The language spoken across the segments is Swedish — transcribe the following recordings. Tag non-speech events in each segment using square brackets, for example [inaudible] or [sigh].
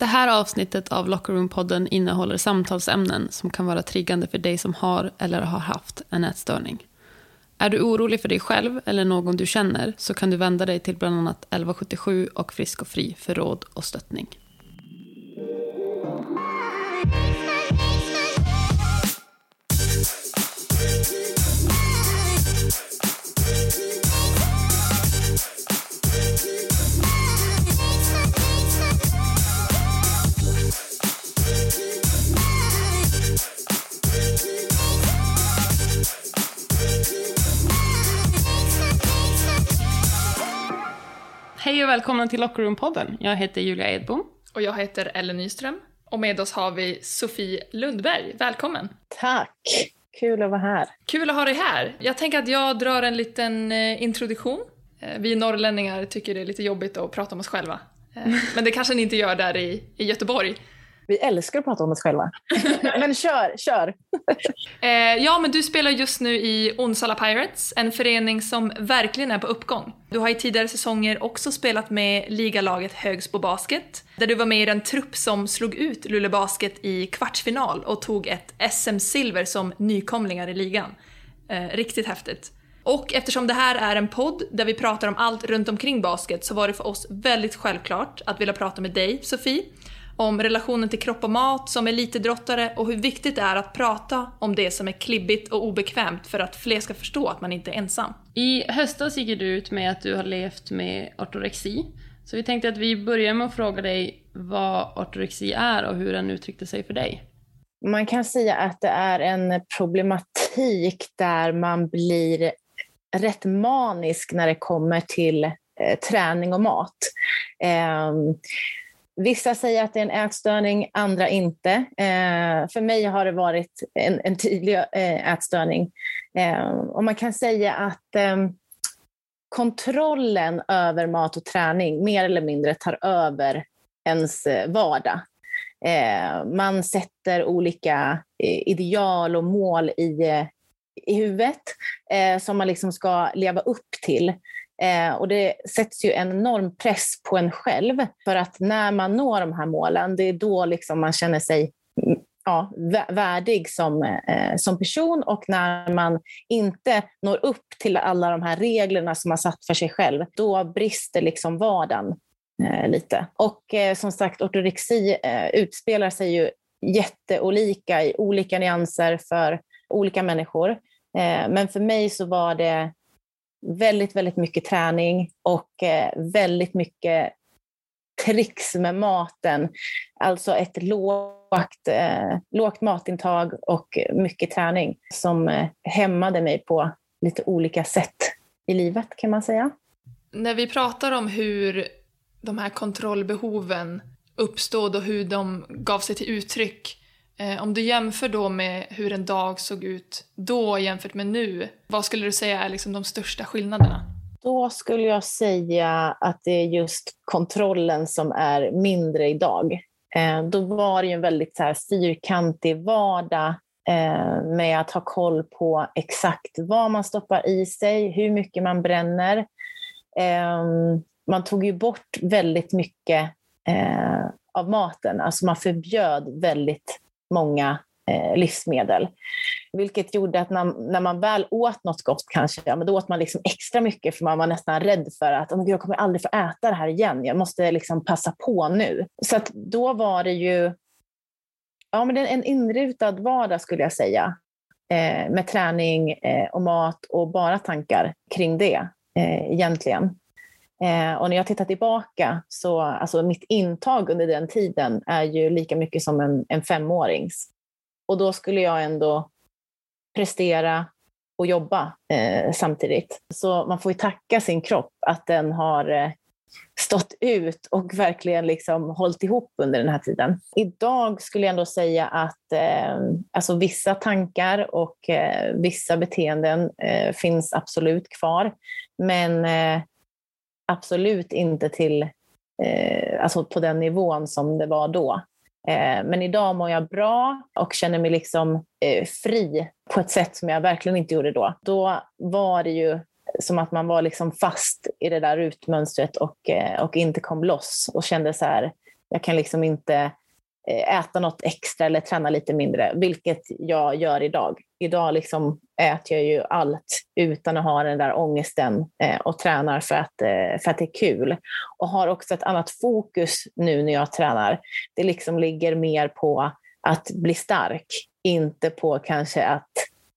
Det här avsnittet av Locker Room-podden innehåller samtalsämnen som kan vara triggande för dig som har eller har haft en ätstörning. Är du orolig för dig själv eller någon du känner så kan du vända dig till bland annat 1177 och Frisk och Fri för råd och stöttning. Hej och välkomna till Locker Room-podden. Jag heter Julia Edbom. Och jag heter Ellen Nyström. Och med oss har vi Sofie Lundberg. Välkommen! Tack! Kul att vara här. Kul att ha dig här. Jag tänker att jag drar en liten eh, introduktion. Eh, vi norrlänningar tycker det är lite jobbigt att prata om oss själva. Eh, [laughs] men det kanske ni inte gör där i, i Göteborg. Vi älskar att prata om oss själva. [laughs] men kör, kör! eh, ja, men du spelar just nu i Onsala Pirates, en förening som verkligen är på uppgång. Du har i tidigare säsonger också spelat med ligalaget Högsbo Basket, där du var med i den trupp som slog ut Luleå Basket i kvartsfinal och tog ett SM-silver som nykomlingar i ligan. Eh, riktigt häftigt. Och eftersom det här är en podd där vi pratar om allt runt omkring basket så var det för oss väldigt självklart att vilja prata med dig, Sofie, om relationen till kropp och mat som elitidrottare och hur viktigt det är att prata om det som är klibbigt och obekvämt för att fler ska förstå att man inte är ensam. I höstas gick du ut med att du har levt med ortorexi. Så vi tänkte att vi börjar med att fråga dig vad ortorexi är och hur den uttryckte sig för dig. Man kan säga att det är en problematik där man blir rätt manisk när det kommer till eh, träning och mat. Vissa säger att det är en ätstörning, andra inte. Eh, för mig har det varit en, en tydlig eh, ätstörning. Eh, och man kan säga att eh, kontrollen över mat och träning mer eller mindre tar över ens eh, vardag. Eh, man sätter olika eh, ideal och mål i, eh, i huvudet som man liksom ska leva upp till. Eh, och det sätts ju en enorm press på en själv för att när man når de här målen, det är då liksom man känner sig mm, ja, värdig som, eh, som person och när man inte når upp till alla de här reglerna som man satt för sig själv, då brister liksom vardagen eh, lite. Och eh, som sagt, ortorexi eh, utspelar sig ju jätteolika i olika nyanser för olika människor. Eh, men för mig så var det väldigt, väldigt mycket träning och eh, väldigt mycket tricks med maten. Alltså ett lågt, eh, lågt matintag och mycket träning som eh, hämmade mig på lite olika sätt i livet kan man säga. När vi pratar om hur de här kontrollbehoven uppstod och hur de gav sig till uttryck Eh, om du jämför då med hur en dag såg ut då jämfört med nu, vad skulle du säga är liksom de största skillnaderna? Då skulle jag säga att det är just kontrollen som är mindre idag. Eh, då var det ju en väldigt så här fyrkantig vardag eh, med att ha koll på exakt vad man stoppar i sig, hur mycket man bränner. Eh, man tog ju bort väldigt mycket eh, av maten, alltså man förbjöd väldigt många eh, livsmedel. Vilket gjorde att när, när, man väl åt något gott kanske, ja, men då åt man liksom extra mycket för man var nästan rädd för att oh, jag kommer aldrig få äta det här igen, jag måste liksom passa på nu. Så att då var det ju ja, men en inrutad vardag skulle jag säga. Eh, med träning eh, och mat och bara tankar kring det eh, egentligen. Eh, och när jag tittar tillbaka så alltså mitt intag under den tiden är ju lika mycket som en, en femårings. Och då skulle jag ändå prestera och jobba eh, samtidigt. Så man får ju tacka sin kropp att den har eh, stått ut och verkligen liksom hållit ihop under den här tiden. Idag skulle jag ändå säga att eh, alltså vissa tankar och eh, vissa beteenden eh, finns absolut kvar. Men eh, absolut inte till eh, alltså på den nivån som det var då. Eh, men idag mår jag bra och känner mig liksom eh, fri på ett sätt som jag verkligen inte gjorde då. Då var det ju som att man var liksom fast i det där rutmönstret och, eh, och inte kom loss och kände så här, Jag kan liksom inte Eh, äta något extra eller träna lite mindre, vilket jag gör idag. Idag liksom äter jag ju allt utan att ha den där ångesten eh, och tränar för att, eh, för att det är kul. Och har också ett annat fokus nu när jag tränar. Det liksom ligger mer på att bli stark, inte på kanske att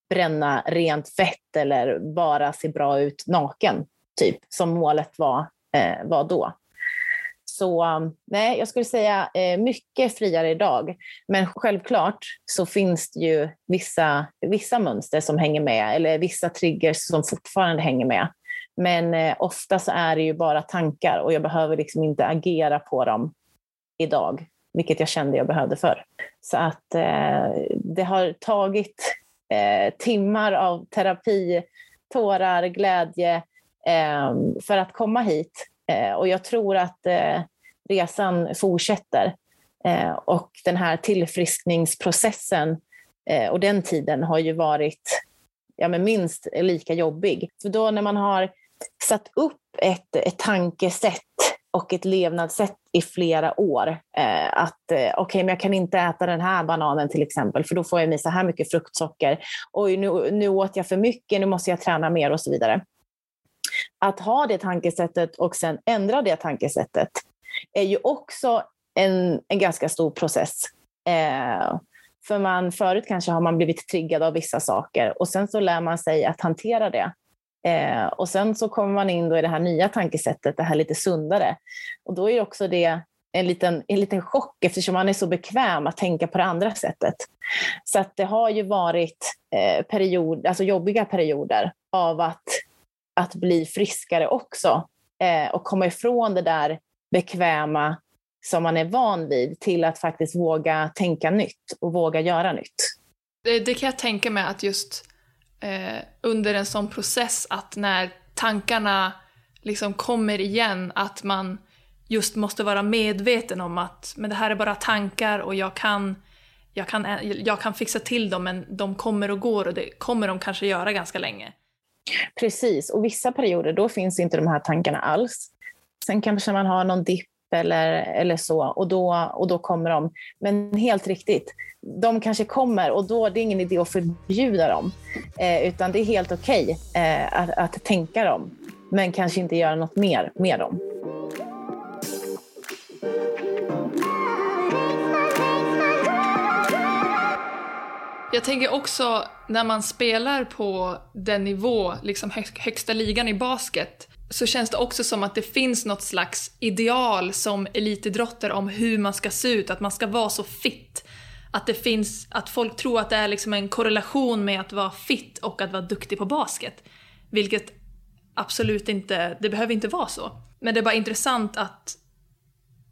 bränna rent fett eller bara se bra ut naken, typ, som målet var, var då. Så um, nej, jag skulle säga eh, mycket friare idag. Men självklart så finns det ju vissa, vissa mönster som hänger med, eller vissa triggers som fortfarande hänger med. Men eh, ofta så är det ju bara tankar och jag behöver liksom inte agera på dem idag, vilket jag kände jag behövde för. Så att eh, det har tagit eh, timmar av terapi, tårar, glädje eh, för att komma hit. Eh, och jag tror att eh, resan fortsätter. Eh, och den här tillfriskningsprocessen eh, och den tiden har ju varit ja, men minst lika jobbig. För då när man har satt upp ett, ett tankesätt och ett levnadssätt i flera år. Eh, att eh, okej, okay, men jag kan inte äta den här bananen till exempel, för då får jag i så här mycket fruktsocker. Oj, nu, nu åt jag för mycket, nu måste jag träna mer och så vidare. Att ha det tankesättet och sen ändra det tankesättet är ju också en, en ganska stor process. Eh, för man, förut kanske har man blivit triggad av vissa saker och sen så lär man sig att hantera det. Eh, och sen så kommer man in då i det här nya tankesättet, det här lite sundare. Och då är också det en liten, en liten chock eftersom man är så bekväm att tänka på det andra sättet. Så att det har ju varit eh, period, alltså jobbiga perioder av att, att bli friskare också eh, och komma ifrån det där bekväma som man är van vid till att faktiskt våga tänka nytt och våga göra nytt. Det, det kan jag tänka mig att just eh, under en sån process att när tankarna liksom kommer igen, att man just måste vara medveten om att men det här är bara tankar och jag kan, jag kan, jag kan fixa till dem men de kommer och går och det kommer de kanske göra ganska länge. Precis, och vissa perioder då finns inte de här tankarna alls. Sen kanske man har någon dipp eller, eller så och då, och då kommer de. Men helt riktigt, de kanske kommer och då det är ingen idé att förbjuda dem. Eh, utan det är helt okej okay, eh, att, att tänka dem, men kanske inte göra något mer med dem. Jag tänker också när man spelar på den nivå, liksom högsta ligan i basket, så känns det också som att det finns något slags ideal som elitidrottare om hur man ska se ut, att man ska vara så fit. Att det finns, att folk tror att det är liksom en korrelation med att vara fit och att vara duktig på basket. Vilket absolut inte, det behöver inte vara så. Men det är bara intressant att,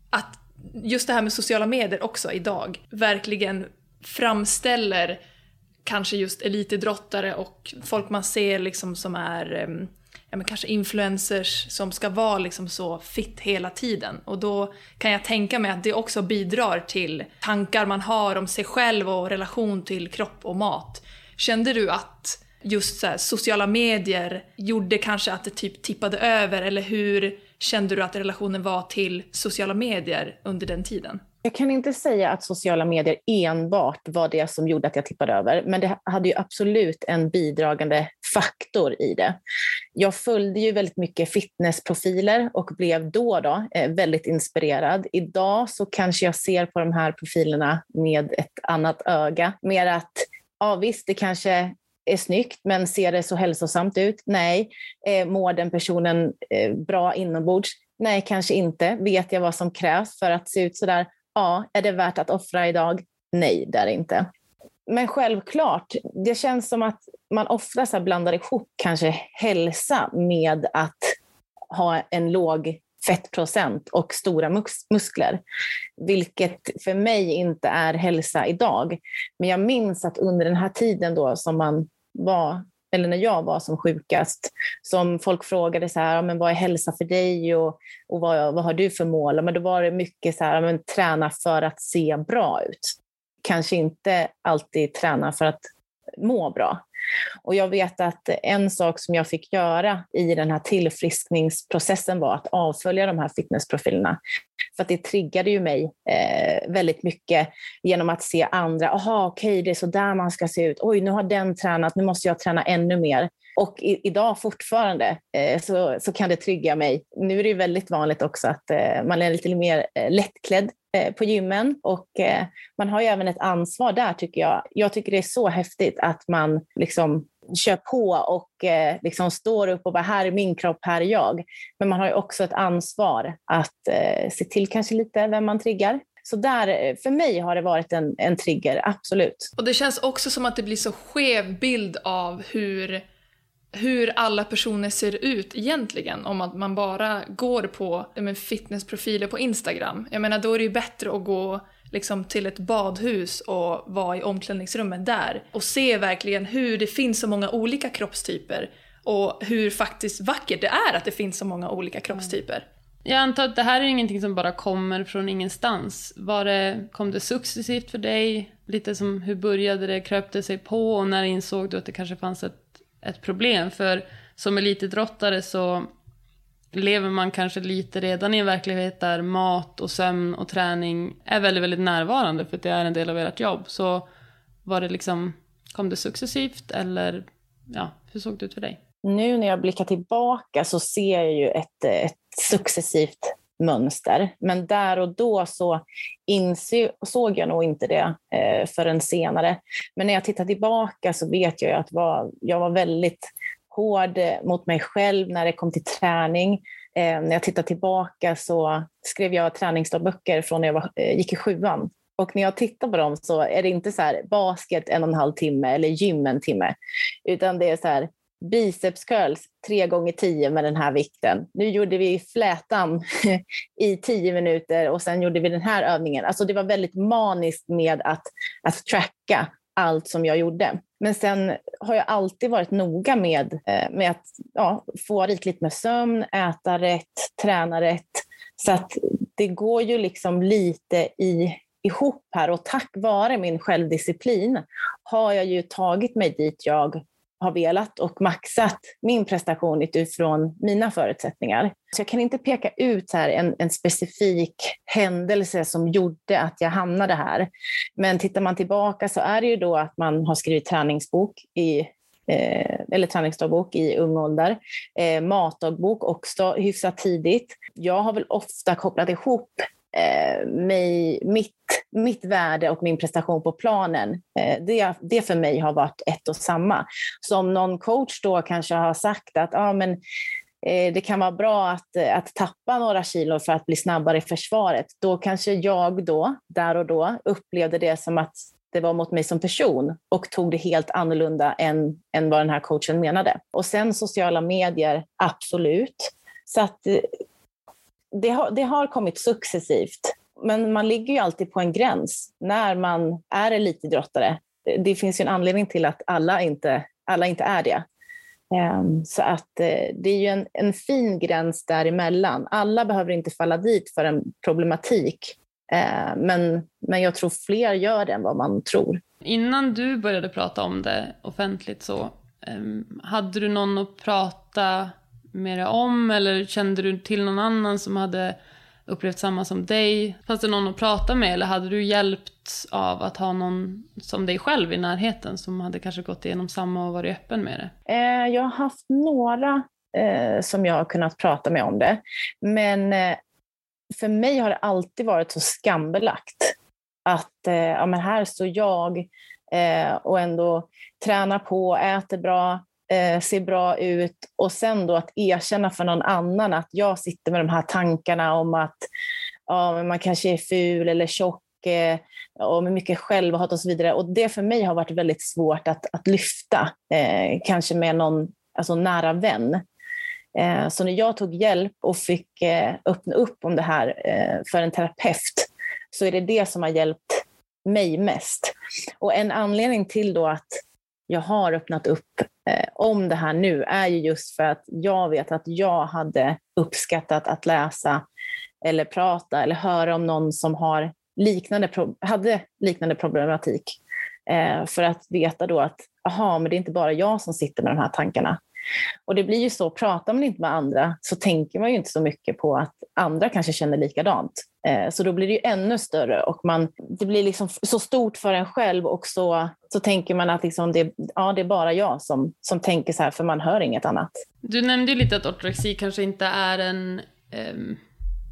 att just det här med sociala medier också idag verkligen framställer kanske just elitidrottare och folk man ser liksom som är ja, men kanske influencers som ska vara liksom så fit hela tiden. Och då kan jag tänka mig att det också bidrar till tankar man har om sig själv och relation till kropp och mat. Kände du att just så här, sociala medier gjorde kanske att det typ tippade över eller hur kände du att relationen var till sociala medier under den tiden? Jag kan inte säga att sociala medier enbart var det som gjorde att jag tippade över, men det hade ju absolut en bidragande faktor i det. Jag följde ju väldigt mycket fitnessprofiler och blev då, då eh, väldigt inspirerad. Idag så kanske jag ser på de här profilerna med ett annat öga. Mer att, ja visst, det kanske är snyggt, men ser det så hälsosamt ut? Nej. Eh, mår den personen eh, bra inombords? Nej, kanske inte. Vet jag vad som krävs för att se ut sådär? Ja. Är det värt att offra idag? Nej, det är det inte. Men självklart, det känns som att man ofta så blandar ihop kanske hälsa med att ha en låg fettprocent och stora mus muskler. Vilket för mig inte är hälsa idag. Men jag minns att under den här tiden då som man var, eller när jag var som sjukast, som folk frågade så här, men vad är hälsa för dig och, och vad, vad har du för mål? Men då var det mycket så här, men träna för att se bra ut. Kanske inte alltid träna för att må bra. Och jag vet att en sak som jag fick göra i den här tillfriskningsprocessen var att avfölja de här fitnessprofilerna. För att det triggade ju mig eh, väldigt mycket genom att se andra. Aha, okej, okay, det är så där man ska se ut. Oj, nu har den tränat, nu måste jag träna ännu mer. Och i, idag fortfarande eh, så, så kan det trygga mig. Nu är det ju väldigt vanligt också att eh, man är lite mer eh, lättklädd Eh, på gymmen och eh, man har ju även ett ansvar där tycker jag. Jag tycker det är så häftigt att man liksom kör på och eh, liksom står upp och bara här är min kropp, här är jag. Men man har ju också ett ansvar att eh, se till kanske lite vem man triggar. Så där, för mig har det varit en, en trigger, absolut. Och det känns också som att det blir så skev bild av hur hur alla personer ser ut egentligen om att man bara går på men, fitnessprofiler på Instagram. Jag menar då är det ju bättre att gå liksom till ett badhus och vara i omklädningsrummet där och se verkligen hur det finns så många olika kroppstyper och hur faktiskt vackert det är att det finns så många olika kroppstyper. Mm. Jag antar att det här är ingenting som bara kommer från ingenstans. Var det, kom det successivt för dig? Lite som hur började det, kröp det sig på och när insåg du att det kanske fanns ett ett problem. För som elitidrottare så lever man kanske lite redan i en verklighet där mat och sömn och träning är väldigt, väldigt närvarande för att det är en del av ert jobb. Så var det liksom, kom det successivt eller ja, hur såg det ut för dig? Nu när jag blickar tillbaka så ser jag ju ett, ett successivt mönster. Men där och då så insåg jag nog inte det eh, förrän senare. Men när jag tittar tillbaka så vet jag att var, jag var väldigt hård eh, mot mig själv när det kom till träning. Eh, när jag tittar tillbaka så skrev jag träningsdagböcker från när jag var, eh, gick i sjuan. Och när jag tittar på dem så är det inte så här basket en och en halv timme eller gym en timme, utan det är så här biceps curls tre gånger tio med den här vikten. Nu gjorde vi flätan [laughs] i tio minuter och sen gjorde vi den här övningen. Alltså det var väldigt maniskt med att, att tracka allt som jag gjorde. Men sen har jag alltid varit noga med, eh, med att ja, få rikligt med sömn, äta rätt, träna rätt. Så att det går ju liksom lite i, ihop här och tack vare min självdisciplin har jag ju tagit mig dit jag har velat och maxat min prestation utifrån mina förutsättningar. Så jag kan inte peka ut här en, en specifik händelse som gjorde att jag hamnade här. Men tittar man tillbaka så är det ju då att man har skrivit träningsbok i eh, eller träningsdagbok i ung ålder. Eh, matdagbok också hyfsat tidigt. Jag har väl ofta kopplat ihop eh, mig, mitt, mitt värde och min prestation på planen, eh, det, det för mig har varit ett och samma. Så om någon coach då kanske har sagt att ah, men, eh, det kan vara bra att, att tappa några kilo för att bli snabbare i försvaret, då kanske jag då, där och då, upplevde det som att det var mot mig som person och tog det helt annorlunda än, än vad den här coachen menade. Och sen sociala medier, absolut. Så att eh, det har, det har kommit successivt, men man ligger ju alltid på en gräns när man är elitidrottare. Det finns ju en anledning till att alla inte, alla inte är det. Ehm, så att eh, det är ju en, en fin gräns däremellan. Alla behöver inte falla dit för en problematik, ehm, men, men jag tror fler gör det än vad man tror. Innan du började prata om det offentligt så, ehm, hade du någon att prata med det om? Eller kände du till någon annan som hade upplevt samma som dig? Fanns det någon att prata med eller hade du hjälpt av att ha någon som dig själv i närheten som hade kanske gått igenom samma och varit öppen med det? Eh, jag har haft några eh, som jag har kunnat prata med om det. Men eh, för mig har det alltid varit så skambelagt att eh, ja, men här står jag eh, och ändå tränar på, äter bra, eh, ser bra ut och sen då att erkänna för någon annan att jag sitter med de här tankarna om att ja, men man kanske är ful eller tjock eh, och med mycket självhat och så vidare. Och det för mig har varit väldigt svårt att, att lyfta, eh, kanske med någon alltså nära vän. Eh, så när jag tog hjälp och fick eh, öppna upp om det här eh, för en terapeut så är det det som har hjälpt mig mest. Och en anledning till då att jag har öppnat upp eh, om det här nu är ju just för att jag vet att jag hade uppskattat att läsa eller prata eller höra om någon som har liknande, hade liknande problematik. Eh, för att veta då att, aha, men det är inte bara jag som sitter med de här tankarna. Och det blir ju så, pratar man inte med andra så tänker man ju inte så mycket på att andra kanske känner likadant. Eh, så då blir det ju ännu större och man, det blir liksom så stort för en själv och så, så tänker man att liksom det, ja, det är bara jag som, som tänker så här för man hör inget annat. Du nämnde ju lite att ortorexi kanske inte är en um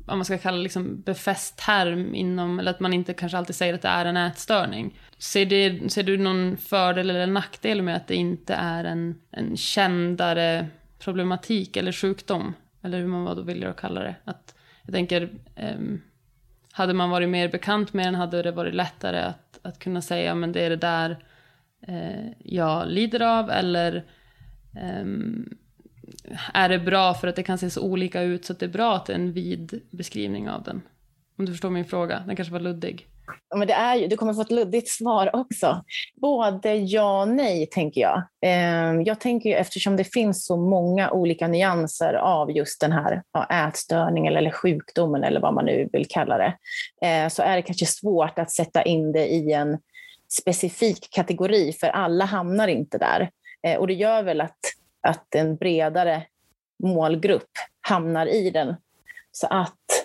vad man ska kalla liksom befäst term inom, eller att man inte kanske alltid säger att det är en ätstörning. Ser, det, ser du någon fördel eller nackdel med att det inte är en, en kändare problematik eller sjukdom? Eller hur man vad då vill kalla det. Att, jag tänker, um, hade man varit mer bekant med den hade det varit lättare att, att kunna säga men det är det där eh, jag lider av eller um, är det bra för att det kan se så olika ut så att det är bra att det är en vid beskrivning av den? Om du förstår min fråga, den kanske var luddig. Men det är ju, du kommer få ett luddigt svar också. Både ja och nej, tänker jag. Ehm, jag tänker ju, eftersom det finns så många olika nyanser av just den här ätstörningen eller sjukdomen eller vad man nu vill kalla det, eh, så är det kanske svårt att sätta in det i en specifik kategori, för alla hamnar inte där. Eh, och det gör väl att att en bredare målgrupp hamnar i den. Så att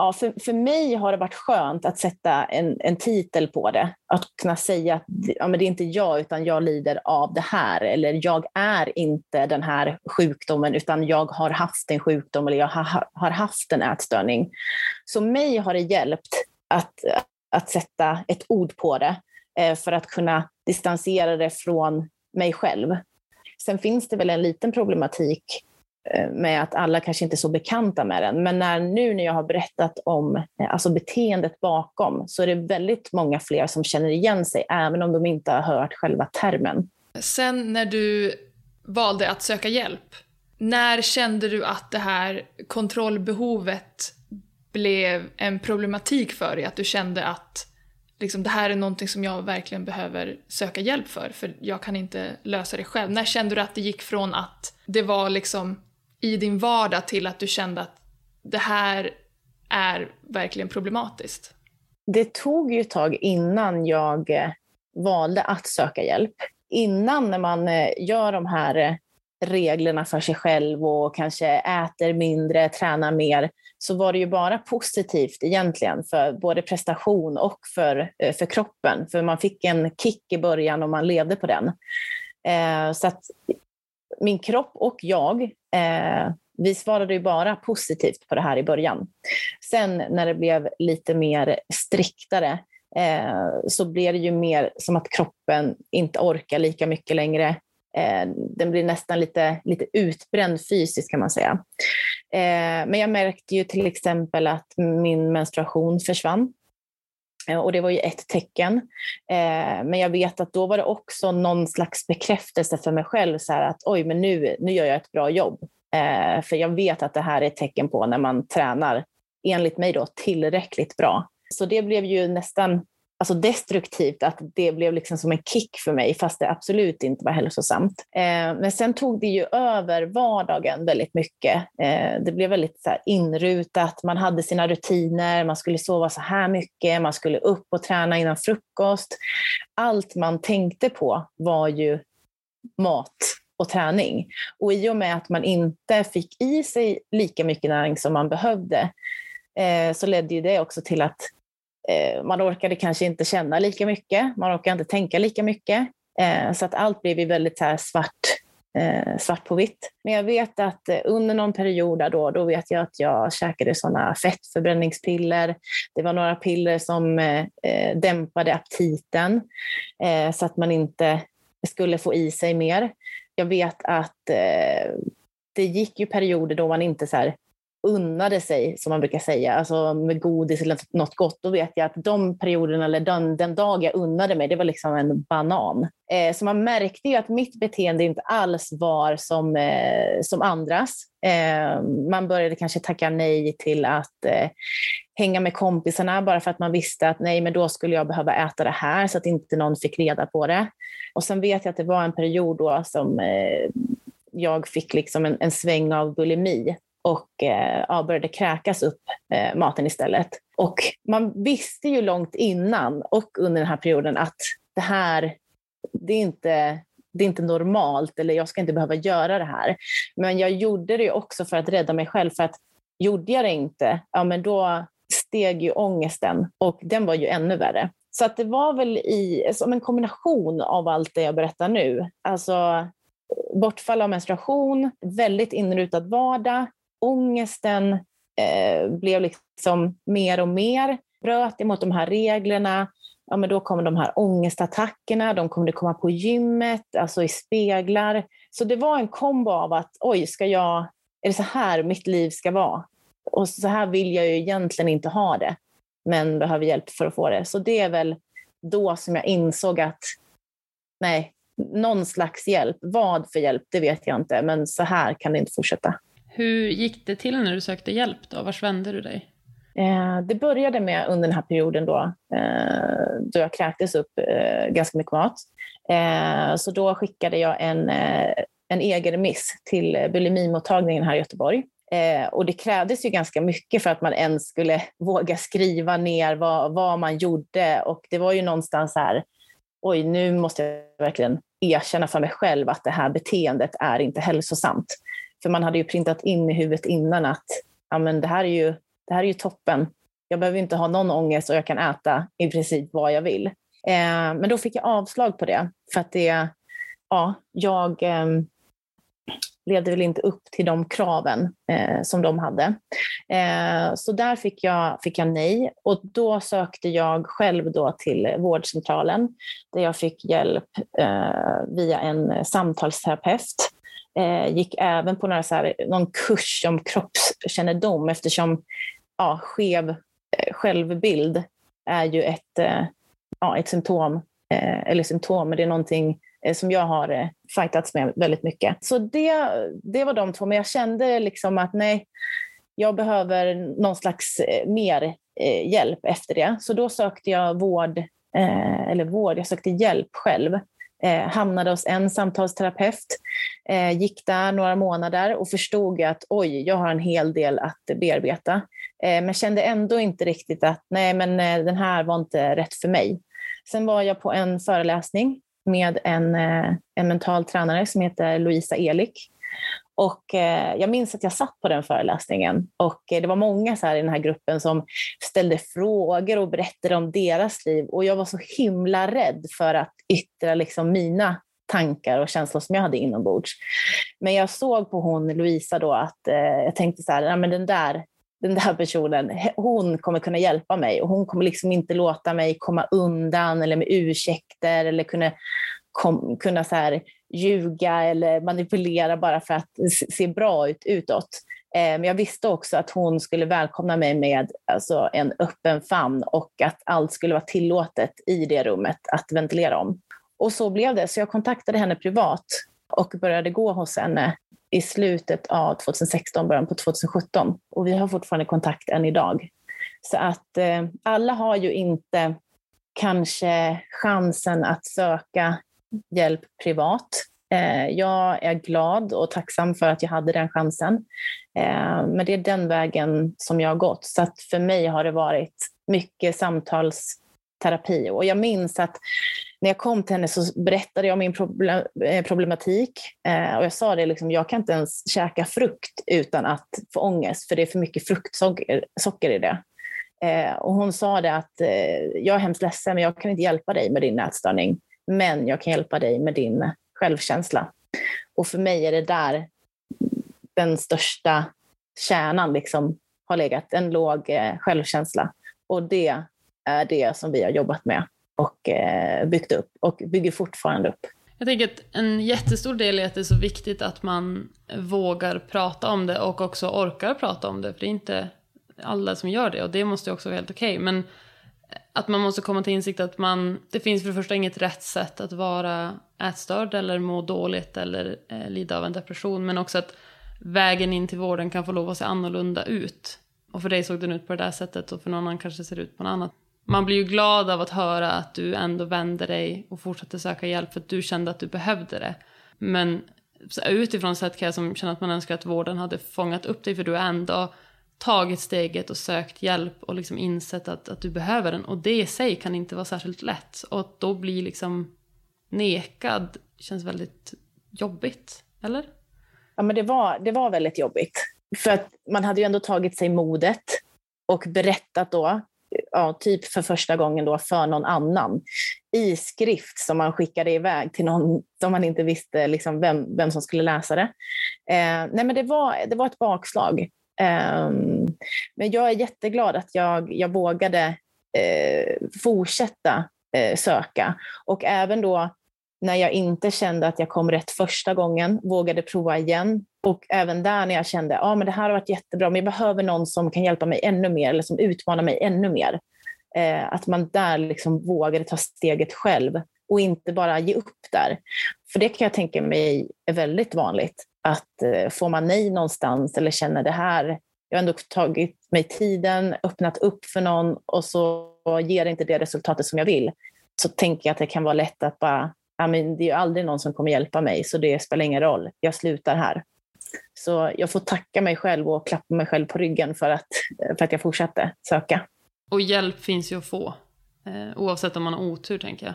ja, för, för mig har det varit skönt att sätta en, en titel på det. Att kunna säga att ja, men det är inte jag, utan jag lider av det här. Eller jag är inte den här sjukdomen, utan jag har haft en sjukdom eller jag har, har haft en ätstörning. Så mig har det hjälpt att, att sätta ett ord på det eh, för att kunna distansera det från mig själv. Sen finns det väl en liten problematik Eh, med att alla kanske inte är så bekanta med den. Men när, nu när jag har berättat om eh, alltså beteendet bakom så är det väldigt många fler som känner igen sig, även om de inte har hört själva termen. Sen när du valde att söka hjälp, när kände du att det här kontrollbehovet blev en problematik för dig? Att du kände att liksom, det här är någonting som jag verkligen behöver söka hjälp för, för jag kan inte lösa det själv. När kände du att det gick från att det var liksom i din vardag till att du kände att det här är verkligen problematiskt? Det tog ju ett tag innan jag eh, valde att söka hjälp. Innan när man eh, gör de här eh, reglerna för sig själv och kanske äter mindre, tränar mer, så var det ju bara positivt egentligen för både prestation och för, för kroppen. För man fick en kick i början och man levde på den. Så att min kropp och jag, eh, vi svarade ju bara positivt på det här i början. Sen när det blev lite mer striktare eh, så blev det ju mer som att kroppen inte orkar lika mycket längre. Eh, den blir nästan lite, lite utbränd fysiskt kan man säga. Eh, men jag märkte ju till exempel att min menstruation försvann. Eh, och det var ju ett tecken. Eh, men jag vet att då var det också någon slags bekräftelse för mig själv, så att oj, men nu, nu gör jag ett bra jobb. Eh, för jag vet att det här är ett tecken på när man tränar, enligt mig då, tillräckligt bra. Så det blev ju nästan alltså destruktivt, att det blev liksom som en kick för mig, fast det absolut inte var hälsosamt. Eh, men sen tog det ju över vardagen väldigt mycket. Eh, det blev väldigt så inrutat, man hade sina rutiner, man skulle sova så här mycket, man skulle upp och träna innan frukost. Allt man tänkte på var ju mat och träning. Och i och med att man inte fick i sig lika mycket näring som man behövde, eh, så ledde ju det också till att Eh, man orkade kanske inte känna lika mycket, man orkade inte tänka lika mycket. Eh, så att allt blev väldigt så svart, eh, svart på vitt. Men jag vet att eh, under någon period då, då vet jag att jag käkade sådana fettförbränningspiller. Det var några piller som eh, dämpade aptiten så att man inte skulle få i sig mer. Jag vet att det gick ju perioder då man inte så här, unnade sig, som man brukar säga, alltså med godis eller något gott, då vet jag att de perioderna, eller den, den dag jag unnade mig, det var liksom en banan. Eh, så man märkte ju att mitt beteende inte alls var som, eh, som andras. Eh, man började kanske tacka nej till att eh, hänga med kompisarna bara för att man visste att nej, men då skulle jag behöva äta det här så att inte någon fick reda på det. Och sen vet jag att det var en period då som eh, jag fick liksom en, en sväng av bulimi och eh, ja, började kräkas upp eh, maten istället. Och man visste ju långt innan och under den här perioden att det här, det är inte det är inte normalt eller jag ska inte behöva göra det här. Men jag gjorde det också för att rädda mig själv. För att gjorde jag det inte, ja men då steg ju ångesten och den var ju ännu värre. Så att det var väl i, som en kombination av allt det jag berättar nu. Alltså bortfall av menstruation, väldigt inrutad vardag, ångesten eh, blev liksom mer och mer, bröt emot de här reglerna, ja, men då kommer de här ångestattackerna, de kommer komma på gymmet, alltså i speglar. Så det var en kombo av att oj, ska jag, är det så här mitt liv ska vara? Och så här vill jag ju egentligen inte ha det, men behöver hjälp för att få det. Så det är väl då som jag insåg att nej, någon slags hjälp. Vad för hjälp, det vet jag inte, men så här kan det inte fortsätta. Hur gick det till när du sökte hjälp då? Vars vände du dig? Eh, det började med under den här perioden då, eh, då jag kräktes upp eh, ganska mycket mat. Eh, så då skickade jag en, eh, en egen remiss till bulimimottagningen här i Göteborg. Eh, och det krävdes ju ganska mycket för att man ens skulle [laughs] våga skriva ner vad, vad man gjorde. Och det var ju någonstans här, oj, nu måste jag verkligen erkänna för mig själv att det här beteendet är inte hälsosamt. För man hade ju printat in i huvudet innan att ja, men det här är ju det här är ju toppen. Jag behöver inte ha någon ångest och jag kan äta i princip vad jag vill. Eh, men då fick jag avslag på det för att det, ja, jag eh, levde väl inte upp till de kraven eh, som de hade. Eh, så där fick jag, fick jag nej och då sökte jag själv då till vårdcentralen där jag fick hjälp eh, via en samtalsterapeut. Eh, gick även på några så här, någon kurs om kroppskännedom eftersom ja, skev eh, självbild är ju ett, eh, ja, ett symptom, eh, eller symptom, men det är någonting eh, som jag har eh, fightats med väldigt mycket. Så det, det var de två, men jag kände liksom att nej, jag behöver någon slags eh, mer hjälp efter det. Så då sökte jag vård, eller vård, jag sökte hjälp själv. Eh, hamnade hos en samtalsterapeut, eh, gick där några månader och förstod att oj, jag har en hel del att bearbeta. Eh, men kände ändå inte riktigt att nej, men eh, den här var inte rätt för mig. Sen var jag på en föreläsning med en, eh, en mental tränare som heter Louisa Elik. Och eh, jag minns att jag satt på den föreläsningen och eh, det var många så här i den här gruppen som ställde frågor och berättade om deras liv och jag var så himla rädd för att yttra liksom mina tankar och känslor som jag hade inombords. Men jag såg på hon Louisa då att eh, jag tänkte så här, men den där den där personen, hon kommer kunna hjälpa mig och hon kommer liksom inte låta mig komma undan eller med ursäkter eller kunna, kom, kunna så här ljuga eller manipulera bara för att se bra ut utåt. Eh, men jag visste också att hon skulle välkomna mig med alltså, en öppen famn och att allt skulle vara tillåtet i det rummet att ventilera om. Och så blev det, så jag kontaktade henne privat och började gå hos henne i slutet av 2016, början på 2017. Och vi har fortfarande kontakt än idag. Så att eh, alla har ju inte kanske chansen att söka hjälp privat. Eh, jag är glad och tacksam för att jag hade den chansen. Eh, men det är den vägen som jag har gått. Så att för mig har det varit mycket samtalsterapi. Och jag minns att när jag kom till henne så berättade jag om min eh, problematik. Och jag sa det, liksom, jag kan inte ens käka frukt utan att få ångest, för det är för mycket fruktsocker i det. Och hon sa det att jag är hemskt ledsen, men jag kan inte hjälpa dig med din ätstörning. Men jag kan hjälpa dig med din självkänsla. Och för mig är det där den största kärnan liksom har legat, en låg eh, självkänsla. Och det är det som vi har jobbat med och eh, byggt upp och bygger fortfarande upp. Jag tänker att en jättestor del är att det är så viktigt att man vågar prata om det och också orkar prata om det. För det är inte alla som gör det och det måste också vara helt okej. Okay. Men att man måste komma till insikt att man, det finns för det första inget rätt sätt att vara ätstörd eller må dåligt eller eh, lida av en depression. Men också att vägen in till vården kan få lov att se annorlunda ut. Och för dig såg den ut på det där sättet och för någon annan kanske ser ut på något annat man blir ju glad av att höra att du ändå vände dig och fortsatte söka hjälp för att du kände att du behövde det. Men utifrån sett kan jag som känna att man önskar att vården hade fångat upp dig för du har ändå tagit steget och sökt hjälp och liksom insett att, att du behöver den. Och det i sig kan inte vara särskilt lätt. Och att då bli liksom nekad känns väldigt jobbigt, eller? Ja, men det var, det var väldigt jobbigt. För att man hade ju ändå tagit sig modet och berättat då, ja, typ för första gången då för någon annan i skrift som man skickade iväg till någon som man inte visste liksom vem, vem som skulle läsa det. Eh, nej men det var, det var ett bakslag. Ehm, men jag är jätteglad att jag, jag vågade eh, fortsätta eh, söka. Och även då när jag inte kände att jag kom rätt första gången, vågade prova igen. Och även där när jag kände att ah, det här har varit jättebra, men jag behöver någon som kan hjälpa mig ännu mer eller som utmanar mig ännu mer. Eh, att man där liksom vågade ta steget själv och inte bara ge upp där. För det kan jag tänka mig är väldigt vanligt. Att eh, får man nej någonstans eller känner det här, jag har ändå tagit mig tiden, öppnat upp för någon och så ger det inte det resultatet som jag vill, så tänker jag att det kan vara lätt att bara ja, men det är ju aldrig någon som kommer hjälpa mig, så det spelar ingen roll. Jag slutar här. Så jag får tacka mig själv och klappa mig själv på ryggen för att, eh, för att jag fortsatte söka. Och hjälp finns ju att få. Eh, oavsett om man har otur, tänker jag.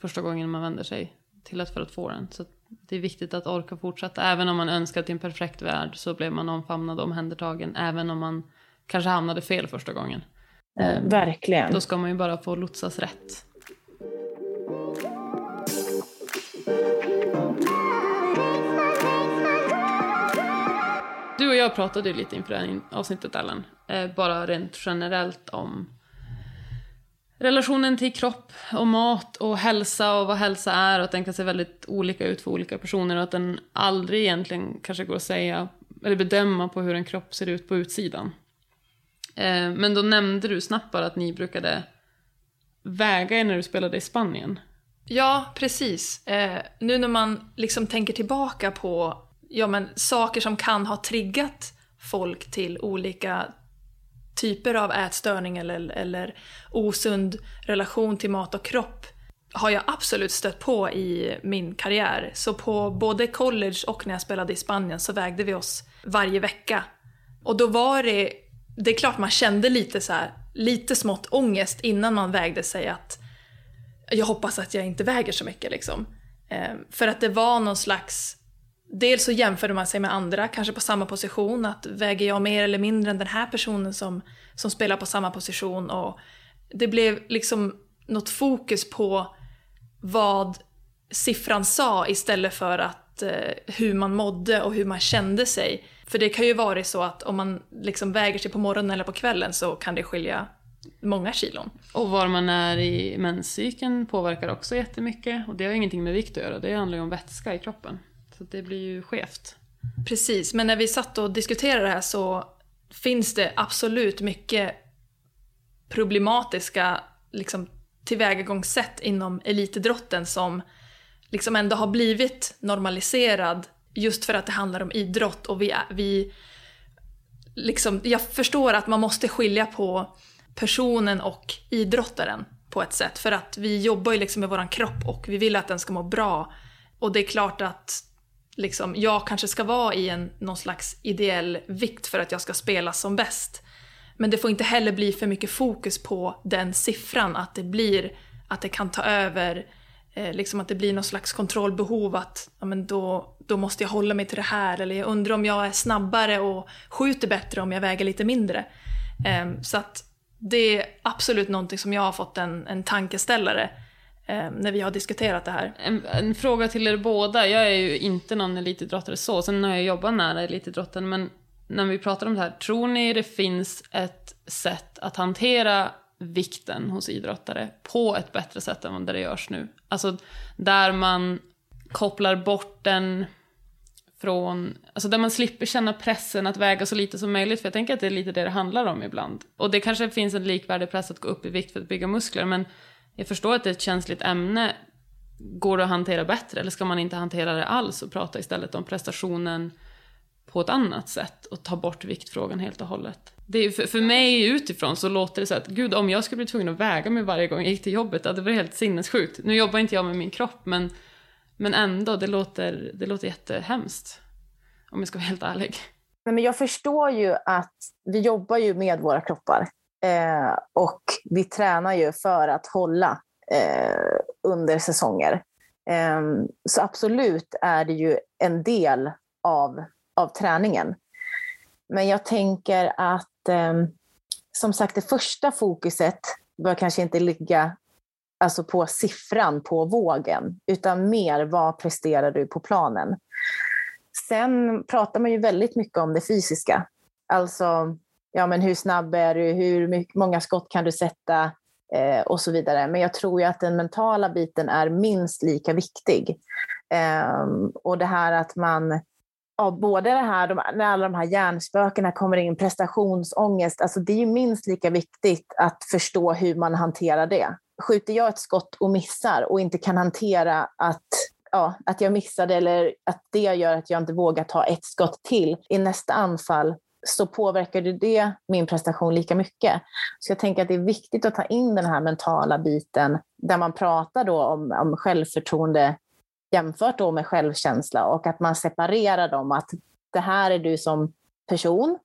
Första gången man vänder sig till att för att få den. Så det är viktigt att orka fortsätta. Även om man önskar till en perfekt värld så blev man omfamnad och omhändertagen. Även om man kanske hamnade fel första gången. Eh, verkligen. Då ska man ju bara få lotsas rätt. Du och jag pratade ju lite inför avsnittet Ellen. Eh, bara rent generellt om relationen till kropp och mat och hälsa och vad hälsa är och att den kan se väldigt olika ut för olika personer och att den aldrig egentligen kanske går att säga eller bedöma på hur en kropp ser ut på utsidan. Eh, men då nämnde du snabbt bara att ni brukade väga er när du spelade i Spanien. Ja, precis. Eh, nu när man liksom tänker tillbaka på ja, men, saker som kan ha triggat folk till olika typer av ätstörning eller, eller osund relation till mat och kropp har jag absolut stött på i min karriär. Så på både college och när jag spelade i Spanien så vägde vi oss varje vecka. Och då var det, det är klart man kände lite så här, lite smått ångest innan man vägde sig att jag hoppas att jag inte väger så mycket liksom. Eh, för att det var någon slags Dels så jämförde man sig med andra, kanske på samma position, att väger jag mer eller mindre än den här personen som, som spelar på samma position och det blev liksom något fokus på vad siffran sa istället för att eh, hur man mådde och hur man kände sig. För det kan ju vara så att om man liksom väger sig på morgonen eller på kvällen så kan det skilja många kilon. Och var man är i menscykeln påverkar också jättemycket. Och det har ingenting med vikt att göra, det handlar ju om vätska i kroppen. Så det blir ju skevt. Precis, men när vi satt och diskuterade det här så finns det absolut mycket problematiska liksom, tillvägagångssätt inom elitidrotten som liksom ändå har blivit normaliserad just för att det handlar om idrott och vi, vi liksom, jag förstår att man måste skilja på personen och idrottaren på ett sätt för att vi jobbar ju liksom med våran kropp och vi vill att den ska må bra och det är klart att liksom, jag kanske ska vara i en, någon slags ideell vikt för att jag ska spela som bäst. Men det får inte heller bli för mycket fokus på den siffran, att det blir, att det kan ta över, eh, liksom att det blir någon slags kontrollbehov att ja, men då, då måste jag hålla mig till det här, eller jag undrar om jag är snabbare och skjuter bättre om jag väger lite mindre. Eh, så att det är absolut någonting som jag har fått en, en tankeställare eh, Eh, när vi har diskuterat det här. En, en, fråga till er båda. Jag är ju inte någon elitidrottare så, sen har jag jobbat nära elitidrotten, men när vi pratar om det här, tror ni det finns ett sätt att hantera vikten hos idrottare på ett bättre sätt än vad det görs nu? Alltså där man kopplar bort den från, alltså där man slipper känna pressen att väga så lite som möjligt, för jag tänker att det är lite det det handlar om ibland. Och det kanske finns en likvärdig press att gå upp i vikt för att bygga muskler, men jag förstår att det är ett känsligt ämne. Går det att hantera bättre eller ska man inte hantera det alls och prata istället om prestationen på ett annat sätt och ta bort viktfrågan helt och hållet? Det är, för, för mig utifrån så låter det så att gud om jag skulle bli tvungen att väga mig varje gång jag gick till jobbet, det var helt sinnessjukt. Nu jobbar inte jag med min kropp men, men ändå, det låter, det låter jättehemskt. Om jag ska vara helt ärlig. Nej, men jag förstår ju att vi jobbar ju med våra kroppar eh, och vi tränar ju för att hålla eh, under säsonger. Eh, så absolut är det ju en del av, av träningen. Men jag tänker att ehm, som sagt det första fokuset bör kanske inte ligga alltså på siffran på vågen, utan mer vad presterar du på planen. Sen pratar man ju väldigt mycket om det fysiska. Alltså, ja, men hur snabb är du? Hur mycket, många skott kan du sätta? Eh, och så vidare. Men jag tror ju att den mentala biten är minst lika viktig. Eh, och det här att man ja, både det här, de, när alla de här hjärnspökena kommer in, prestationsångest, alltså det är ju minst lika viktigt att förstå hur man hanterar det. Skjuter jag ett skott och missar och inte kan hantera att ja, att jag missade eller att det gör att jag inte vågar ta ett skott till i nästa anfall så påverkade det min prestation lika mycket. Så jag tänker att det är viktigt att ta in den här mentala biten där man pratar då om, om självförtroende jämfört då med självkänsla och att man separerar dem. Att det här är du som person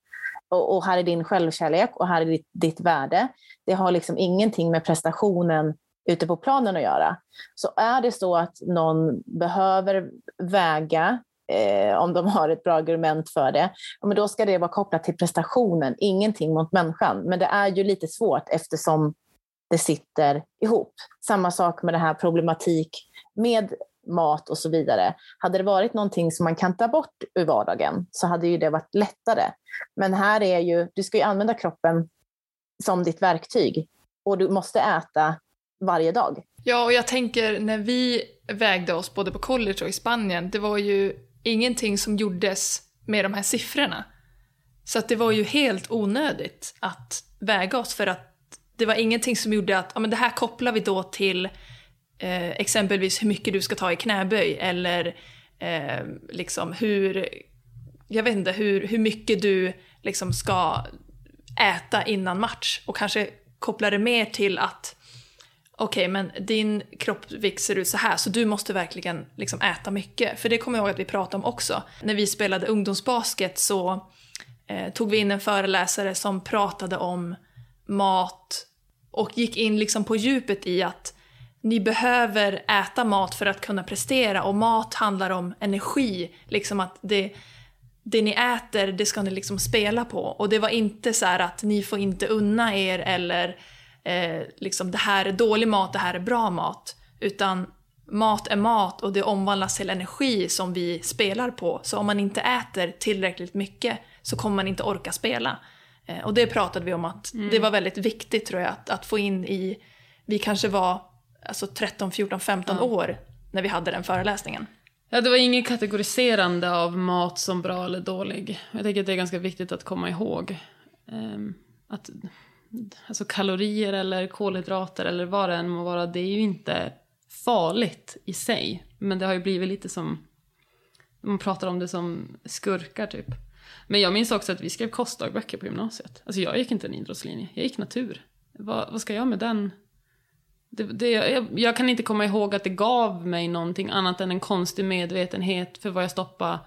och, och här är din självkärlek och här är ditt, ditt värde. Det har liksom ingenting med prestationen ute på planen att göra. Så är det så att någon behöver väga eh, om de har ett bra argument för det, men då ska det vara kopplat till prestationen, ingenting mot människan. Men det är ju lite svårt eftersom det sitter ihop. Samma sak med det här problematik med mat och så vidare. Hade det varit någonting som man kan ta bort ur vardagen så hade ju det varit lättare. Men här är ju, du ska ju använda kroppen som ditt verktyg och du måste äta varje dag. Ja, och jag tänker när vi vägde oss både på college och i Spanien, det var ju ingenting som gjordes med de här siffrorna. Så att det var ju helt onödigt att väga oss för att det var ingenting som gjorde att ja, men det här kopplar vi då till eh, exempelvis hur mycket du ska ta i knäböj eller eh, liksom hur, jag vet inte, hur, hur mycket du liksom ska äta innan match och kanske kopplar det mer till att okej, okay, men din kroppsvikt ser ut så här så du måste verkligen liksom äta mycket. För det kommer jag ihåg att vi pratade om också. När vi spelade ungdomsbasket så eh, tog vi in en föreläsare som pratade om mat och gick in liksom på djupet i att ni behöver äta mat för att kunna prestera och mat handlar om energi. Liksom att det, det ni äter, det ska ni liksom spela på. Och det var inte så att ni får inte unna er eller eh, liksom det här är dålig mat, det här är bra mat. Utan mat är mat och det omvandlas till energi som vi spelar på. Så om man inte äter tillräckligt mycket så kommer man inte orka spela. Eh, och det pratade vi om att mm. det var väldigt viktigt tror jag att, att få in i, vi kanske var alltså 13, 14, 15 ja. år när vi hade den föreläsningen. Ja, det var inget kategoriserande av mat som bra eller dålig. Jag tänker att det är ganska viktigt att komma ihåg. Um, att alltså kalorier eller kolhydrater eller vad det än må vara, det är ju inte farligt i sig. Men det har ju blivit lite som, man pratar om det som skurkar typ. Men jag minns också att vi skrev kostdagböcker på gymnasiet. Alltså jag gick inte en idrottslinje, jag gick natur. Vad, vad ska jag med den? Det, det, jag, jag, kan inte komma ihåg att det gav mig någonting annat än en konstig medvetenhet för vad jag stoppade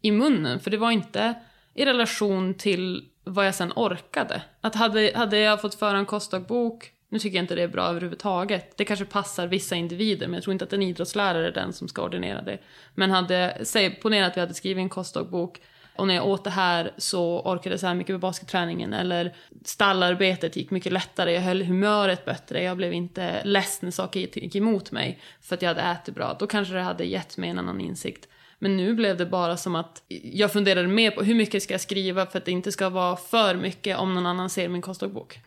i munnen. För det var inte i relation till vad jag sen orkade. Att hade, hade jag fått föra en kostdagbok, nu tycker jag inte det är bra överhuvudtaget, det kanske passar vissa individer men jag tror inte att en idrottslärare är den som ska ordinera det. Men hade, säg, ponera att vi hade skrivit en kostdagbok och när jag åt det här så orkade jag så här mycket med basketträningen eller stallarbetet gick mycket lättare, jag höll humöret bättre, jag blev inte ledsen när saker gick emot mig för att jag hade ätit bra. Då kanske det hade gett mig en annan insikt. Men nu blev det bara som att jag funderade mer på hur mycket ska jag skriva för att det inte ska vara för mycket om någon annan ser min kostdagbok.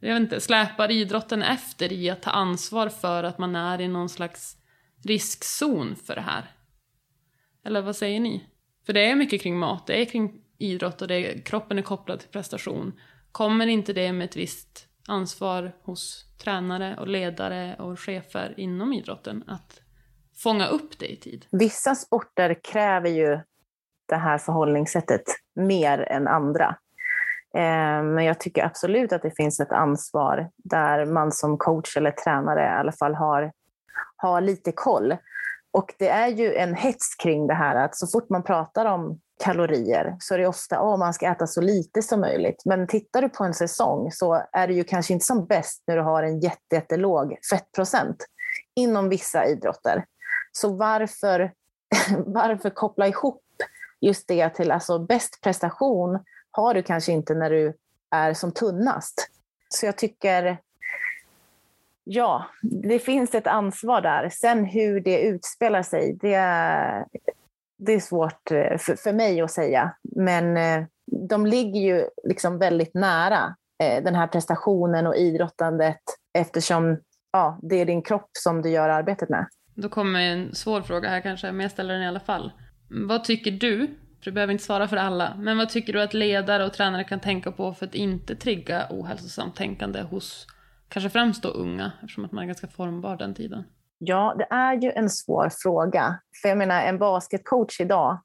Jag vet inte, släpar idrotten efter i att ta ansvar för att man är i någon slags riskzon för det här? Eller vad säger ni? För det är mycket kring mat, det är kring idrott och det är, kroppen är kopplad till prestation. Kommer inte det med ett visst ansvar hos tränare och ledare och chefer inom idrotten att fånga upp det i tid? Vissa sporter kräver ju det här förhållningssättet mer än andra. Eh, men jag tycker absolut att det finns ett ansvar där man som coach eller tränare i alla fall har, har lite koll. Och det är ju en hets kring det här att så fort man pratar om kalorier så är det ofta att man ska äta så lite som möjligt. Men tittar du på en säsong så är det ju kanske inte som bäst när du har en jätte, jättelåg fettprocent inom vissa idrotter. Så varför, [laughs] varför koppla ihop just det till alltså bäst prestation har du kanske inte när du är som tunnast. Så jag tycker, ja, det finns ett ansvar där. Sen hur det utspelar sig, det, det är svårt eh, för, för mig att säga. Men eh, de ligger ju liksom väldigt nära eh, den här prestationen och idrottandet eftersom ja, det är din kropp som du gör arbetet med. Då kommer en svår fråga här kanske, men jag ställer den i alla fall. Vad tycker du, för du behöver inte svara för alla, men vad tycker du att ledare och tränare kan tänka på för att inte trigga ohälsosamt tänkande hos kanske främst då unga, eftersom att man är ganska formbar den tiden? Ja, det är ju en svår fråga. För jag menar, en basketcoach idag,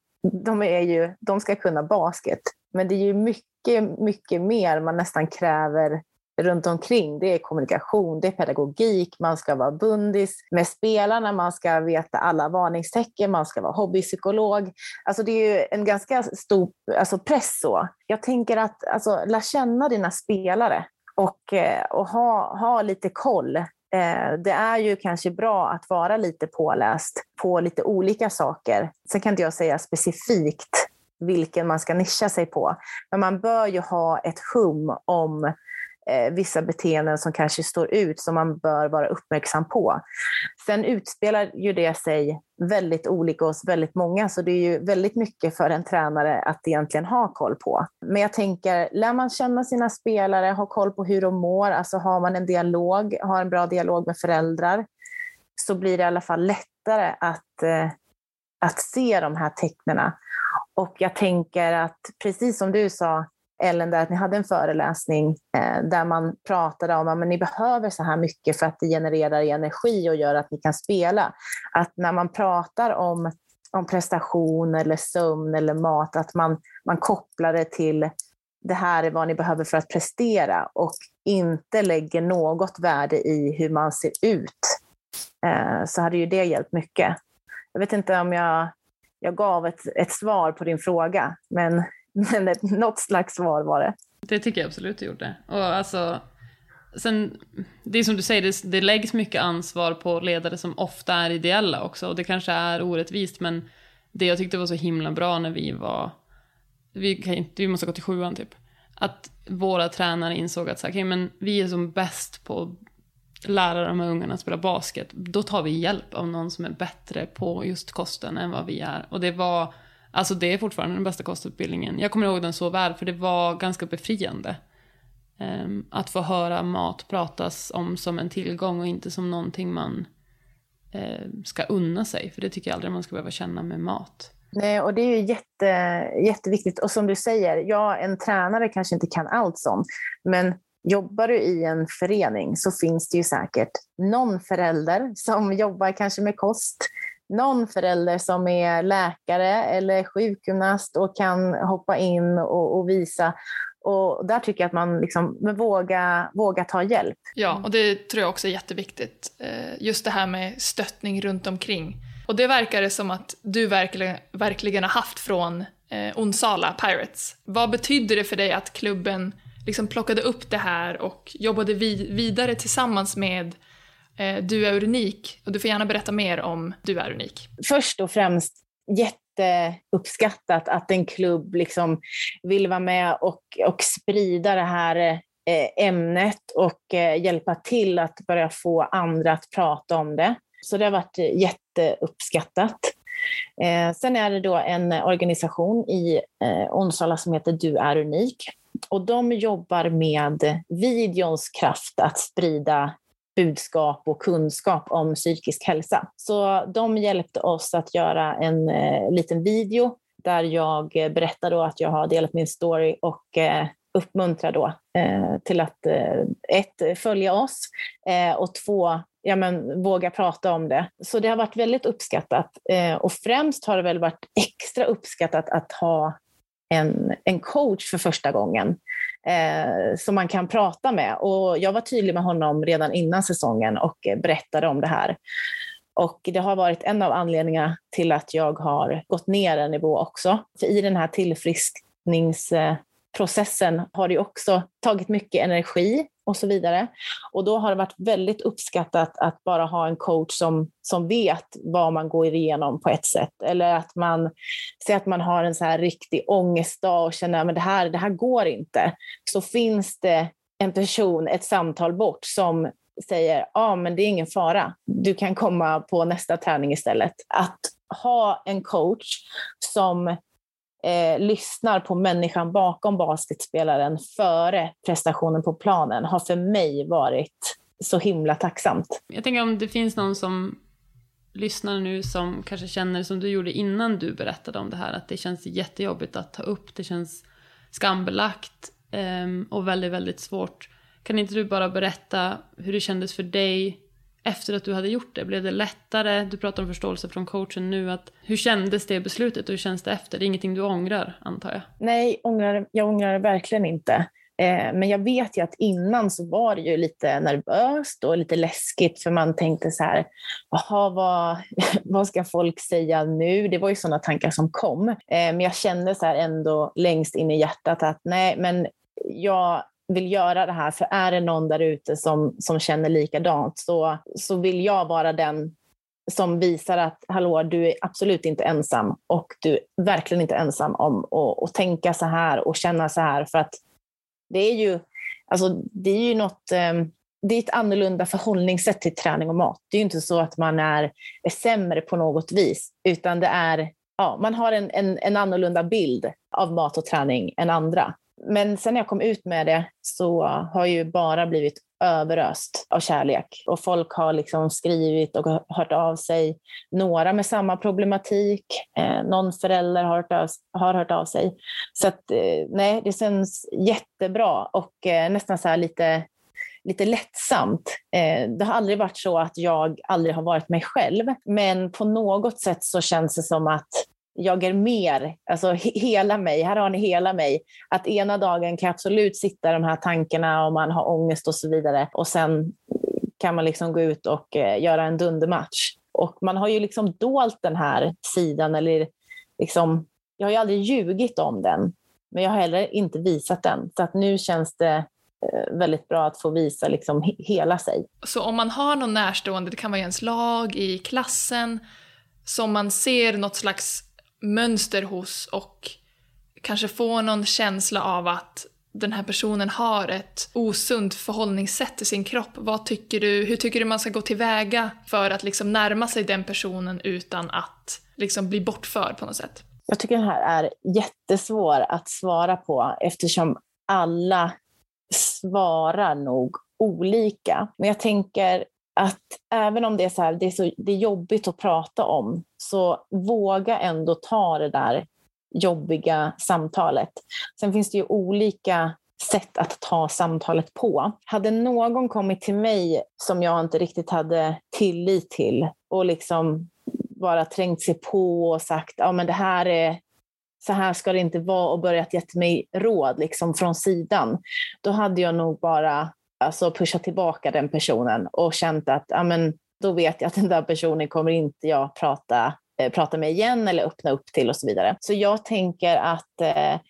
de, är ju, de ska kunna basket. Men det är ju mycket, mycket mer man nästan kräver runt omkring. Det är kommunikation, det är pedagogik, man ska vara bundis med spelarna, man ska veta alla varningstecken, man ska vara hobbypsykolog. Alltså det är ju en ganska stor alltså press. Så. Jag tänker att alltså, lär känna dina spelare och, eh, och ha, ha lite koll. Eh, det är ju kanske bra att vara lite påläst på lite olika saker. Sen kan inte jag säga specifikt vilken man ska nischa sig på. Men man bör ju ha ett hum om eh, vissa beteenden som kanske står ut som man bör vara uppmärksam på. Sen utspelar ju det sig väldigt olika hos väldigt många, så det är ju väldigt mycket för en tränare att egentligen ha koll på. Men jag tänker, lär man känna sina spelare, ha koll på hur de mår, alltså har man en dialog, har en bra dialog med föräldrar, så blir det i alla fall lättare att, eh, att se de här tecknen. Och jag tänker att precis som du sa, Ellen, där att ni hade en föreläsning eh, där man pratade om att ni behöver så här mycket för att det genererar energi och gör att ni kan spela. Att när man pratar om, om prestation eller sömn eller mat, att man, man kopplar det till det här är vad ni behöver för att prestera och inte lägger något värde i hur man ser ut, eh, så hade ju det hjälpt mycket. Jag vet inte om jag, jag gav ett, ett svar på din fråga, men men ett, något slags svar var det. Det tycker jag absolut du gjorde. Och alltså, sen, det är som du säger, det, det läggs mycket ansvar på ledare som ofta är ideella också. Och det kanske är orättvist, men det jag tyckte var så himla bra när vi var, vi, kan inte, vi måste gå till sjuan typ, att våra tränare insåg att så, okay, men vi är som bäst på att lära de här ungarna att spela basket. Då tar vi hjälp av någon som är bättre på just kosten än vad vi är. Och det var Alltså det är fortfarande den bästa kostutbildningen. Jag kommer ihåg den så väl för det var ganska befriande. Um, att få höra mat pratas om som en tillgång och inte som någonting man uh, ska unna sig. För det tycker jag aldrig man ska behöva känna med mat. Nej, och det är ju jätte, jätteviktigt. Och som du säger, ja, en tränare kanske inte kan allt sånt. Men jobbar du i en förening så finns det ju säkert någon förälder som jobbar kanske med kost någon förälder som är läkare eller sjukgymnast och kan hoppa in och, och visa. Och där tycker jag att man liksom vågar våga ta hjälp. Ja, och det tror jag också är jätteviktigt. Eh, just det här med stöttning runt omkring. Och det verkar det som att du verkligen, verkligen har haft från eh, Onsala Pirates. Vad betyder det för dig att klubben liksom plockade upp det här och jobbade vid, vidare tillsammans med Eh, Eh, du är unik och du får gärna berätta mer om Du är unik. Först och främst jätteuppskattat att en klubb liksom vill vara med och, och sprida det här eh, ämnet och eh, hjälpa till att börja få andra att prata om det. Så det har varit jätteuppskattat. sen är det då en organisation i Onsala som heter Du är unik. Och de jobbar med videons kraft att sprida budskap och kunskap om psykisk hälsa. Så de hjälpte oss att göra en eh, liten video där jag berättar då att jag har delat min story och eh, uppmuntrar då eh, till att eh, ett, följa oss eh, och två, ja, men, våga prata om det. Så det har varit väldigt uppskattat eh, och främst har det väl varit extra uppskattat att ha en, en coach för första gången eh, som man kan prata med. Och jag var tydlig med honom redan innan säsongen och berättade om det här. Och det har varit en av anledningarna till att jag har gått ner en nivå också. För i den här tillfriskningsprocessen har det också tagit mycket energi och så vidare. Och då har det varit väldigt uppskattat att bara ha en coach som, som vet vad man går igenom på ett sätt. Eller att man ser att man har en så här riktig ångestdag och känner att det här, det här går inte. Så finns det en person ett samtal bort som säger ja ah, men det är ingen fara, du kan komma på nästa träning istället. Att ha en coach som eh, lyssnar på människan bakom basketspelaren före prestationen på planen har för mig varit så himla tacksamt. Jag tänker om det finns någon som lyssnar nu som kanske känner som du gjorde innan du berättade om det här, att det känns jättejobbigt att ta upp, det känns skambelagt eh, och väldigt, väldigt svårt. Kan inte du bara berätta hur det kändes för dig efter att du hade gjort det? Blev det lättare? Du pratar om förståelse från coachen nu. Att, hur kändes det beslutet och hur känns det efter? Det är ingenting du ångrar, antar jag? Nej, ångrar, jag ångrar det verkligen inte. Eh, men jag vet ju att innan så var det ju lite nervöst och lite läskigt för man tänkte så här, jaha, vad, [laughs] vad ska folk säga nu? Det var ju sådana tankar som kom. Eh, men jag kände så här ändå längst in i hjärtat att nej, men jag vill göra det här, för är det någon där ute som, som känner likadant så, så vill jag vara den som visar att hallå, du är absolut inte ensam och du är verkligen inte ensam om att, att tänka så här och känna så här. För att det är ju, alltså, det är ju något, ehm, det är ett annorlunda förhållningssätt till träning och mat. Det är ju inte så att man är, är sämre på något vis, utan det är, ja, man har en, en, en annorlunda bild av mat och träning än andra men sen när jag kom ut med det så har jag ju bara blivit överöst av kärlek. Och folk har liksom skrivit och hört av sig. Några med samma problematik. Eh, någon förälder har hört av, har hört av sig. Så att, eh, nej, det känns jättebra och eh, nästan så lite, lite lättsamt. Eh, det har aldrig varit så att jag aldrig har varit mig själv. Men på något sätt så känns det som att jag är mer, alltså hela mig, här har ni hela mig. Att ena dagen kan jag absolut sitta i de här tankarna och man har ångest och så vidare och sen kan man liksom gå ut och eh, göra en dundermatch. Och man har ju liksom dolt den här sidan eller liksom, jag har ju aldrig ljugit om den, men jag har heller inte visat den. Så att nu känns det eh, väldigt bra att få visa liksom hela sig. Så om man har någon närstående, det kan vara i ens lag, i klassen, som man ser något slags mönster hos och kanske få någon känsla av att den här personen har ett osunt förhållningssätt till sin kropp. Vad tycker du, hur tycker du man ska gå tillväga för att liksom närma sig den personen utan att liksom bli bortförd på något sätt? Jag tycker den här är jättesvår att svara på eftersom alla svarar nog olika. Men jag tänker att även om det är, så här, det är, så, det är jobbigt att prata om, så våga ändå ta det där jobbiga samtalet. Sen finns det ju olika sätt att ta samtalet på. Hade någon kommit till mig som jag inte riktigt hade tillit till och liksom bara trängt sig på och sagt ja men det här är så här ska det inte vara och börjat gett mig råd liksom från sidan, då hade jag nog bara alltså pusha tillbaka den personen och känt att ja, men, då vet jag att den där personen kommer inte jag prata, eh, prata med igen eller öppna upp till och så vidare. Så jag tänker att eh,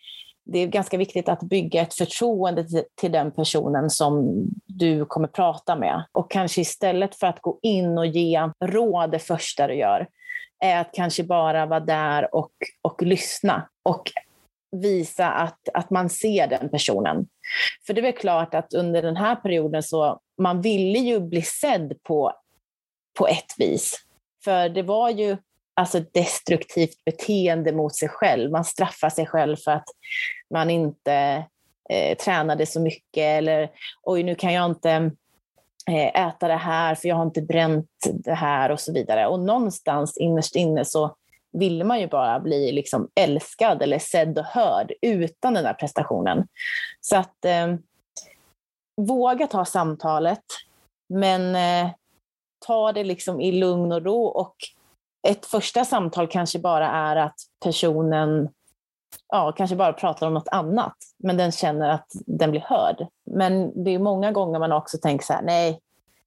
det är ganska viktigt att bygga ett förtroende till, till den personen som du kommer prata med. Och kanske istället för att gå in och ge råd det första du gör, är att kanske bara vara där och, och lyssna. Och visa att, att man ser den personen. För det är väl klart att under den här perioden så man ville ju bli sedd på, på ett vis. För det var ju alltså ett destruktivt beteende mot sig själv. Man straffar sig själv för att man inte eh, tränade så mycket eller oj, nu kan jag inte eh, äta det här för jag har inte bränt det här och så vidare. Och någonstans innerst inne så ville man ju bara bli liksom älskad eller sedd och hörd utan den där prestationen. Så att eh, våga ta samtalet, men eh, ta det liksom i lugn och ro. Och ett första samtal kanske bara är att personen ja, kanske bara pratar om något annat, men den känner att den blir hörd. Men det är många gånger man också tänker så här, nej,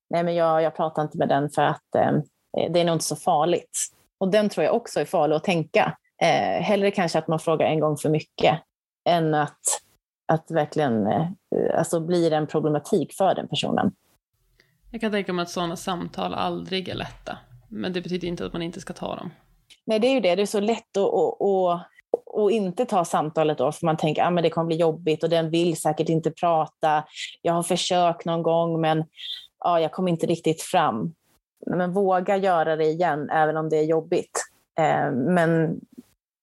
nej men jag, jag pratar inte med den för att eh, eh, det är nog inte så farligt. Och den tror jag också är farlig att tänka. Eh, hellre kanske att man frågar en gång för mycket än att, att verkligen eh, alltså blir en problematik för den personen. Jag kan tänka mig att sådana samtal aldrig är lätta. Men det betyder inte att man inte ska ta dem. Nej, det är ju det. Det är så lätt att, att, att, att inte ta samtalet då, för man tänker att ah, det kommer bli jobbigt och den vill säkert inte prata. Jag har försökt någon gång, men ah, jag kommer inte riktigt fram. Men våga göra det igen, även om det är jobbigt. Eh, men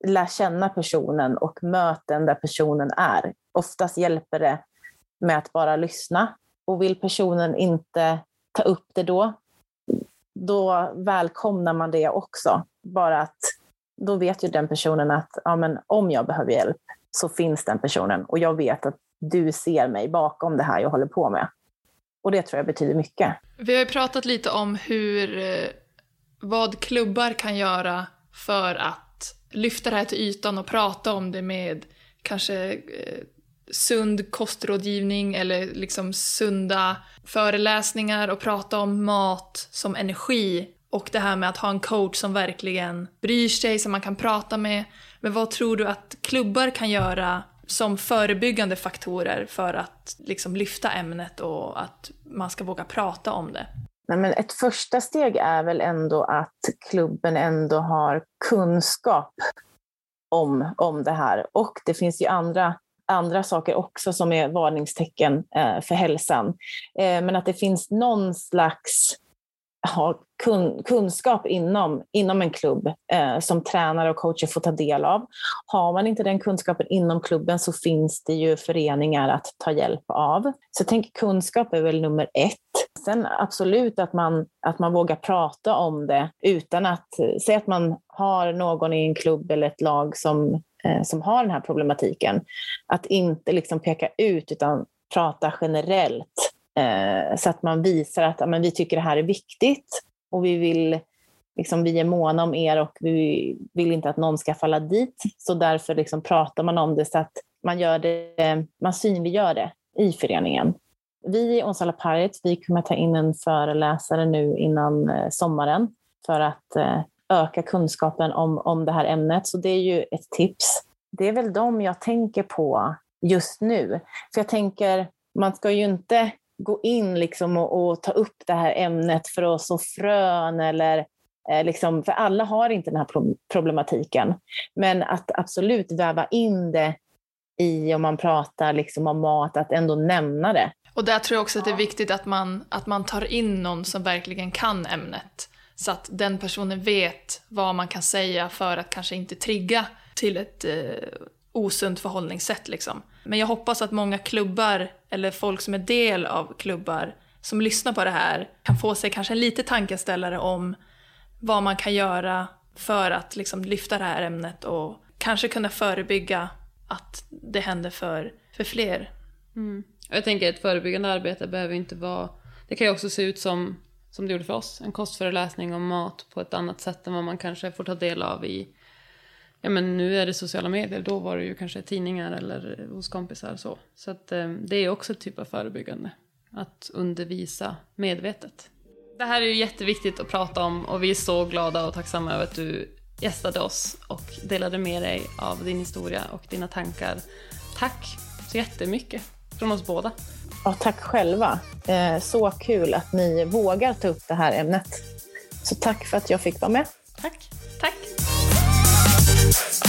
lär känna personen och möt den där personen är. Oftast hjälper det med att bara lyssna. Och vill personen inte ta upp det då, då välkomnar man det också. Bara att då vet ju den personen att ja, men om jag behöver hjälp så finns den personen och jag vet att du ser mig bakom det här jag håller på med. Och det tror jag betyder mycket. Vi har ju pratat lite om hur, eh, vad klubbar kan göra för att lyfta det här till ytan och prata om det med kanske eh, sund kostrådgivning eller liksom sunda föreläsningar och prata om mat som energi och det här med att ha en coach som verkligen bryr sig, som man kan prata med. Men vad tror du att klubbar kan göra som förebyggande faktorer för att liksom lyfta ämnet och att man ska våga prata om det? Nej, men ett första steg är väl ändå att klubben ändå har kunskap om, om det här. Och det finns ju andra andra saker också som är varningstecken eh, för hälsan. Eh, men att det finns någon slags ja, kun, kunskap inom, inom en klubb eh, som tränare och coacher får ta del av. Har man inte den kunskapen inom klubben så finns det ju föreningar att ta hjälp av. Så jag tänker kunskap är väl nummer ett. Sen absolut att man, att man vågar prata om det utan att, eh, säga att man har någon i en klubb eller ett lag som eh, som har den här problematiken. Att inte liksom peka ut utan prata generellt eh, så att man visar att men vi tycker det här är viktigt och vi vill liksom, vi är måna om er och vi vill inte att någon ska falla dit. Så därför liksom pratar man om det så att man, gör det, man synliggör det i föreningen. Vi i Onsala Pirates vi kommer ta in en föreläsare nu innan eh, sommaren för att eh, öka kunskapen om, om det här ämnet. Så det är ju ett tips. Det är väl de jag tänker på just nu. För jag tänker, man ska ju inte gå in liksom och, och ta upp det här ämnet för att så frön eller eh, Liksom, för alla har inte den här problematiken. Men att absolut väva in det i, om man pratar liksom om mat, att ändå nämna det. Och där tror jag också att det är viktigt att man, att man tar in någon som verkligen kan ämnet. Så att den personen vet vad man kan säga för att kanske inte trigga till ett eh, osunt förhållningssätt liksom. Men jag hoppas att många klubbar, eller folk som är del av klubbar, som lyssnar på det här, kan få sig kanske en lite tankeställare om vad man kan göra för att liksom lyfta det här ämnet och kanske kunna förebygga att det händer för, för fler. Mm. Jag tänker att ett förebyggande arbete behöver inte vara... Det kan ju också se ut som som det gjorde för oss. En kostföreläsning om mat på ett annat sätt än vad man kanske får ta del av i Ja men nu är det sociala medier, då var det ju kanske tidningar eller hos kompisar så. Så att eh, det är också ett typ av förebyggande. Att undervisa medvetet. Det här är ju jätteviktigt att prata om och vi är så glada och tacksamma över att du gästade oss och delade med dig av din historia och dina tankar. Tack så jättemycket från oss båda. Ja, tack själva. Eh, så kul att ni vågar ta upp det här ämnet. Så tack för att jag fick vara med. Tack. Tack. Yeah.